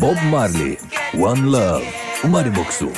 Bob Marley, One Love, Mariboxu.